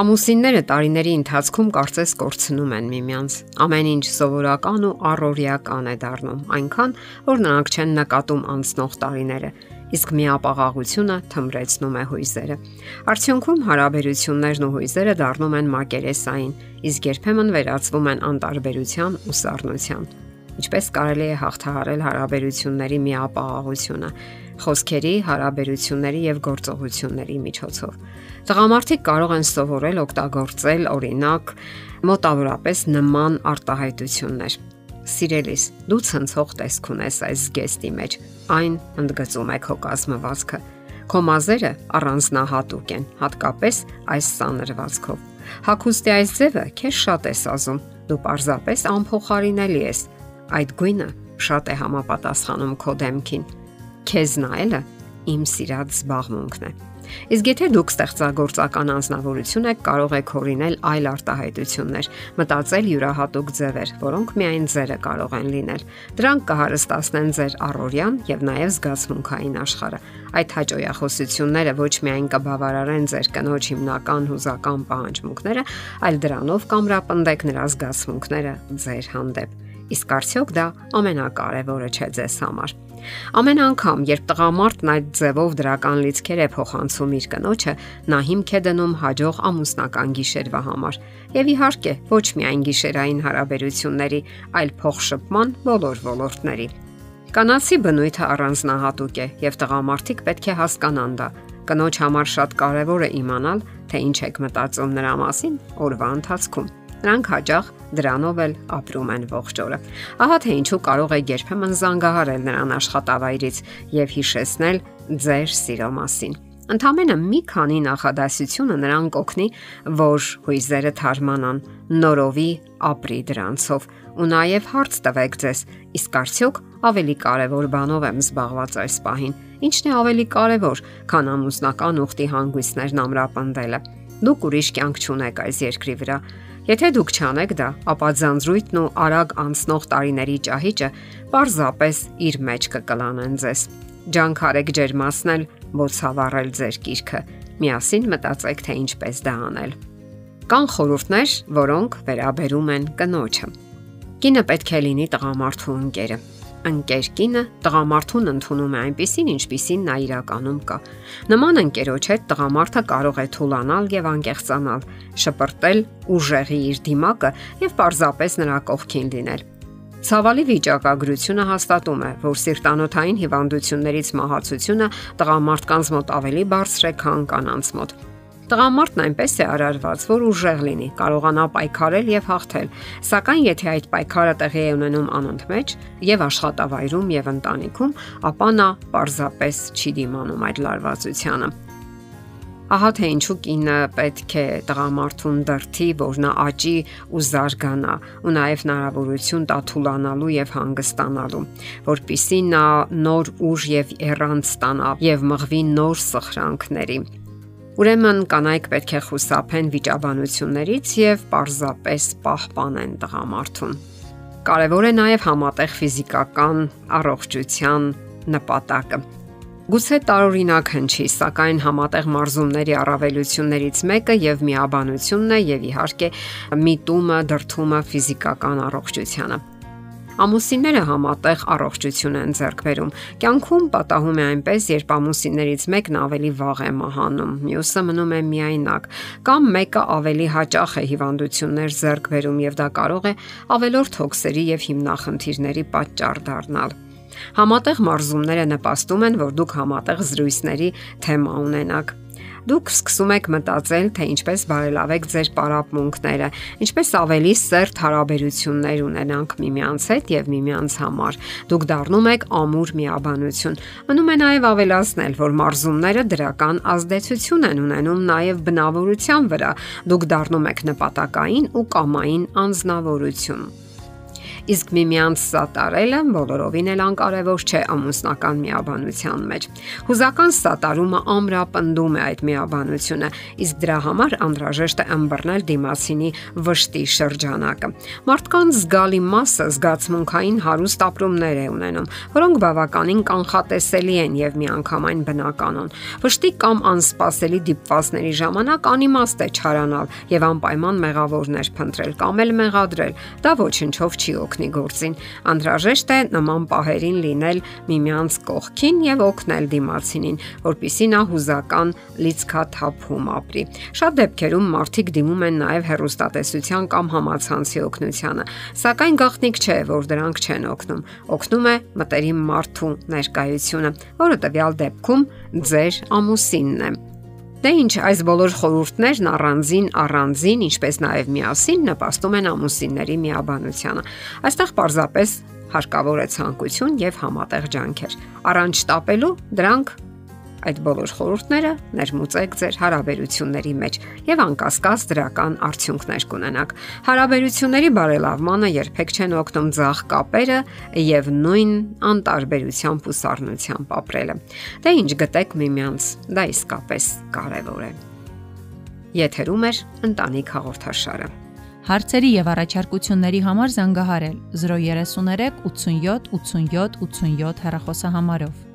Ամուսինները տարիների ընթացքում կարծես կորցնում են միմյանց։ Ամեն ինչ սովորական ու առօրյական է դառնում, այնքան որ նրանք չեն նկատում անցնող տարիները, իսկ միապաղաղությունը թմրեցնում է հույզերը։ Արդյունքում հարաբերություններն ու հույզերը դառնում են մակերեսային, իսկ երբեմն վերածվում են անտարբերության ու սառնության։ Ինչպես կարելի է հաղթահարել հարաբերությունների միապաղաղությունը խոսքերի, հարաբերությունների եւ գործողությունների միջոցով։ Տղամարդիկ կարող են սովորել օգտագործել օրինակ մոտավորապես նման արտահայտություններ։ Սիրելիս, դու ցնցող տեսք ունես այս գեստի մեջ։ Այն ընդգծում է քո կազմվածքը։ Քո մազերը առանձնահատուկ են, հատկապես այս սանրվածքով։ Հակոստի այս ձևը քեզ շատ է սազում։ Դու պարզապես անփոխարինելի ես։ Այդ գույնը շատ է համապատասխանում քո դեմքին Քեզ նայելը իմ սիրած զբաղմունքն է։ Իսկ եթե դուք ստեղծագործական անznավորություն եք, կարող եք հորինել այլ արտահայտություններ, մտածել յուրահատուկ ձևեր, որոնք միայն ձերը կարող են լինել։ Դրանք կհարստացնեն ձեր առօրյան եւ նաեւ զգացմունքային աշխարհը։ Այդ հաջողախոսությունները ոչ միայն կբավարարեն ձեր կնոջ հիմնական հուզական պահանջմունքները, այլ դրանով կամրապնդեք նրա զգացմունքները ձեր հանդեպ։ Իսկ արդյոք դա ամենակարևորը չէ ձեզ համար։ Ամեն անգամ, երբ տղամարդն այդ ձևով դրական լիցքեր է փոխանցում իր կնոջը, նա հիմք է դնում հաջող ամուսնական գիշերվա համար։ Եվ իհարկե, ոչ միայն գիշերային հարաբերությունների, այլ փոխշփման բոլոր ոլորտների։ Կանացի բնույթը առանձնահատուկ է եւ տղամարդիկ պետք է հասկանան դա։ Կնոջ համար շատ կարեւոր է իմանալ, թե ինչ եք մտածում նրա մասին օրվա ընթացքում Նրանք հաճախ դրանով էլ ապրում են ողջ օրը։ Ահա թե ինչու կարող է երբեմն զանգահարել նրան աշխատավայրից եւ հիշեցնել ձեր սիրո մասին։ Ընթամենը մի քանի նախադասությունը նրան կօգնի, որ հույզերը թարմանան, նորովի ապրի դրանցով ու նաև հարց տվեք ձեզ. իսկ արդյոք ավելի կարևոր բանով եմ զբաղված այս պահին։ Ինչն է ավելի կարևոր, քան ամուսնական ուխտի հանգույցներն ամրապնդելը։ Դուք ուրիշ կյանք չունեք այս երկրի վրա Եթե դուք չանեք դա, ապա ձանձրույթն ու արագ անցնող տարիների ճահիճը պարզապես իր մեջ կկլանեն ձեզ։ Ջանքարեք ջերմացնել, ոցավառել ձեր կիրքը։ Միասին մտածեք, թե ինչպես դա անել։ Կան խորհուրդներ, որոնք վերաբերում են կնոջը։ Կինը պետք է լինի տղամարդու ընկերը ընկեր կինը տղամարդուն ընդունում է այնպիսին, ինչպիսին նա իրականում կա։ Նման ընկերոջ հետ տղամարդը կարող է թուլանալ եւ անկեղծանալ, շպրտել ուժեղի իր դիմակը եւ պարզապես նրա կողքին լինել։ Ցավալի վիճակագրությունը հաստատում է, որ սիրտանոթային հիվանդություններից մահացությունը տղամարդկանց մոտ ավելի բարձր է, քան կանանց մոտ։ Տղամարդն այնպես է արարված, որ ուժեղ լինի, կարողանա պայքարել եւ հաղթել։ Սակայն եթե այդ պայքարը տեղի է ունենում անընդմեջ եւ աշխատավայրում եւ ընտանիքում, ապա նա պարզապես չի դիմանում այդ լարվածությանը։ Ահա թե ինչու կինը պետք է տղամարդուն դրթի, որ նա աճի ու զարգանա, ու նաև հնարավորություն տա թուլանալու եւ հանգստանալու, որpիսի նա նոր ուժ եւ էրանց ստանա եւ մղվի նոր սխրանքների Ուրեմն կանայք պետք է խուսափեն վիճաբանություններից եւ պարզապես պահպանեն տղամարդուն։ Կարևոր է նաև համատեղ ֆիզիկական առողջության նպատակը։ Գուցե տարօրինակ հնչի, սակայն համատեղ մարզումների առավելություններից մեկը եւ միաբանությունն է եւ իհարկե միտումը, դրթումը ֆիզիկական առողջությանը։ Ամուսինները համատեղ առողջություն են ձեռք բերում։ Կյանքում պատահում է այնպես, երբ ամուսիններից մեկն ավելի վաղ է մահանում, մյուսը մնում է միայնակ, կամ մեկը ավելի հաճախ է հիվանդություններ ձեռք բերում եւ դա կարող է ավելորդ հոգսերի եւ հիմնախնդիրների պատճառ դառնալ։ Համատեղ մարզումները նպաստում են, որ դուք համատեղ զրույցների թեմա ունենաք դուք սկսում եք մտածել, թե ինչպես բարելավեք ձեր պարապմունքները, ինչպես ավելի սերտ հարաբերություններ ունենանք միմյանց հետ եւ միմյանց համար։ Դուք դառնում եք ամուր միաբանություն։ Մնում է նաեւ ավելացնել, որ մարզումները դրական ազդեցություն են ունենում նաեւ բնավորության վրա։ Դուք դառնում եք նպատակային ու կամային անznավորություն։ իսկ միմյանց սատարելը բոլորովին էլ անկարևոր չէ ամուսնական միաբանության մեջ։ Հուզական սատարումը ամրապնդում է այդ միաբանությունը, իսկ դրա համար անհրաժեշտ է ըմբռնել դիմացինի վշտի շրջանակը։ Մարդկանց զգալի մասը զգացմունքային հարուստ ապրումներ է ունենում, որոնք բավականին կանխատեսելի են եւ միանգամայն բնականon։ Վշտի կամ անսպասելի դիպվածների ժամանակ անիմաստ է չարանալ եւ անպայման մեղավորներ փնտրել կամ էլ մեղադրել։ Դա ոչնչով չի օգնի գործին։ Անհրաժեշտ է նման պահերին լինել միմյանց կողքին եւ օգնել դիմացինին, որpիսի նա հուզական լիցքաթափում ապրի։ Շատ դեպքերում մարդիկ դիմում են նաեւ հերոստատեսության կամ համացանցի օգնությանը, սակայն գաղտնիք չէ, որ դրանք չեն օգնում։ Օգնում է մտերիմ մարդու ներկայությունը, որը տվյալ դեպքում ձեր ամուսինն է։ Դե ինչ, այս բոլոր խորհուրդներն առանձին առանձին, ինչպես նաև միասին նպաստում են ամուսինների միաբանությանը։ Այստեղ պարզապես հարկավոր է ցանկություն եւ համատեղ ջանքեր։ Առանց շտապելու դրանք Այդ բոլոր խորհուրդները ներմուծեք ձեր հարաբերությունների մեջ եւ անկասկած դրական արդյունքներ կունենաք։ Հարաբերությունների բարելավմանը երբեք չեն օգնում ցախ կապերը եւ նույն անտարբերությամբ ու սառնությամբ ապրելը։ Դե ինչ գտեք միմյանց, դա իսկապես կարեւոր է։ Եթերում է ընտանիք հաղորդաշարը։ Հարցերի եւ առաջարկությունների համար զանգահարել 033 87 87 87 հեռախոսահամարով։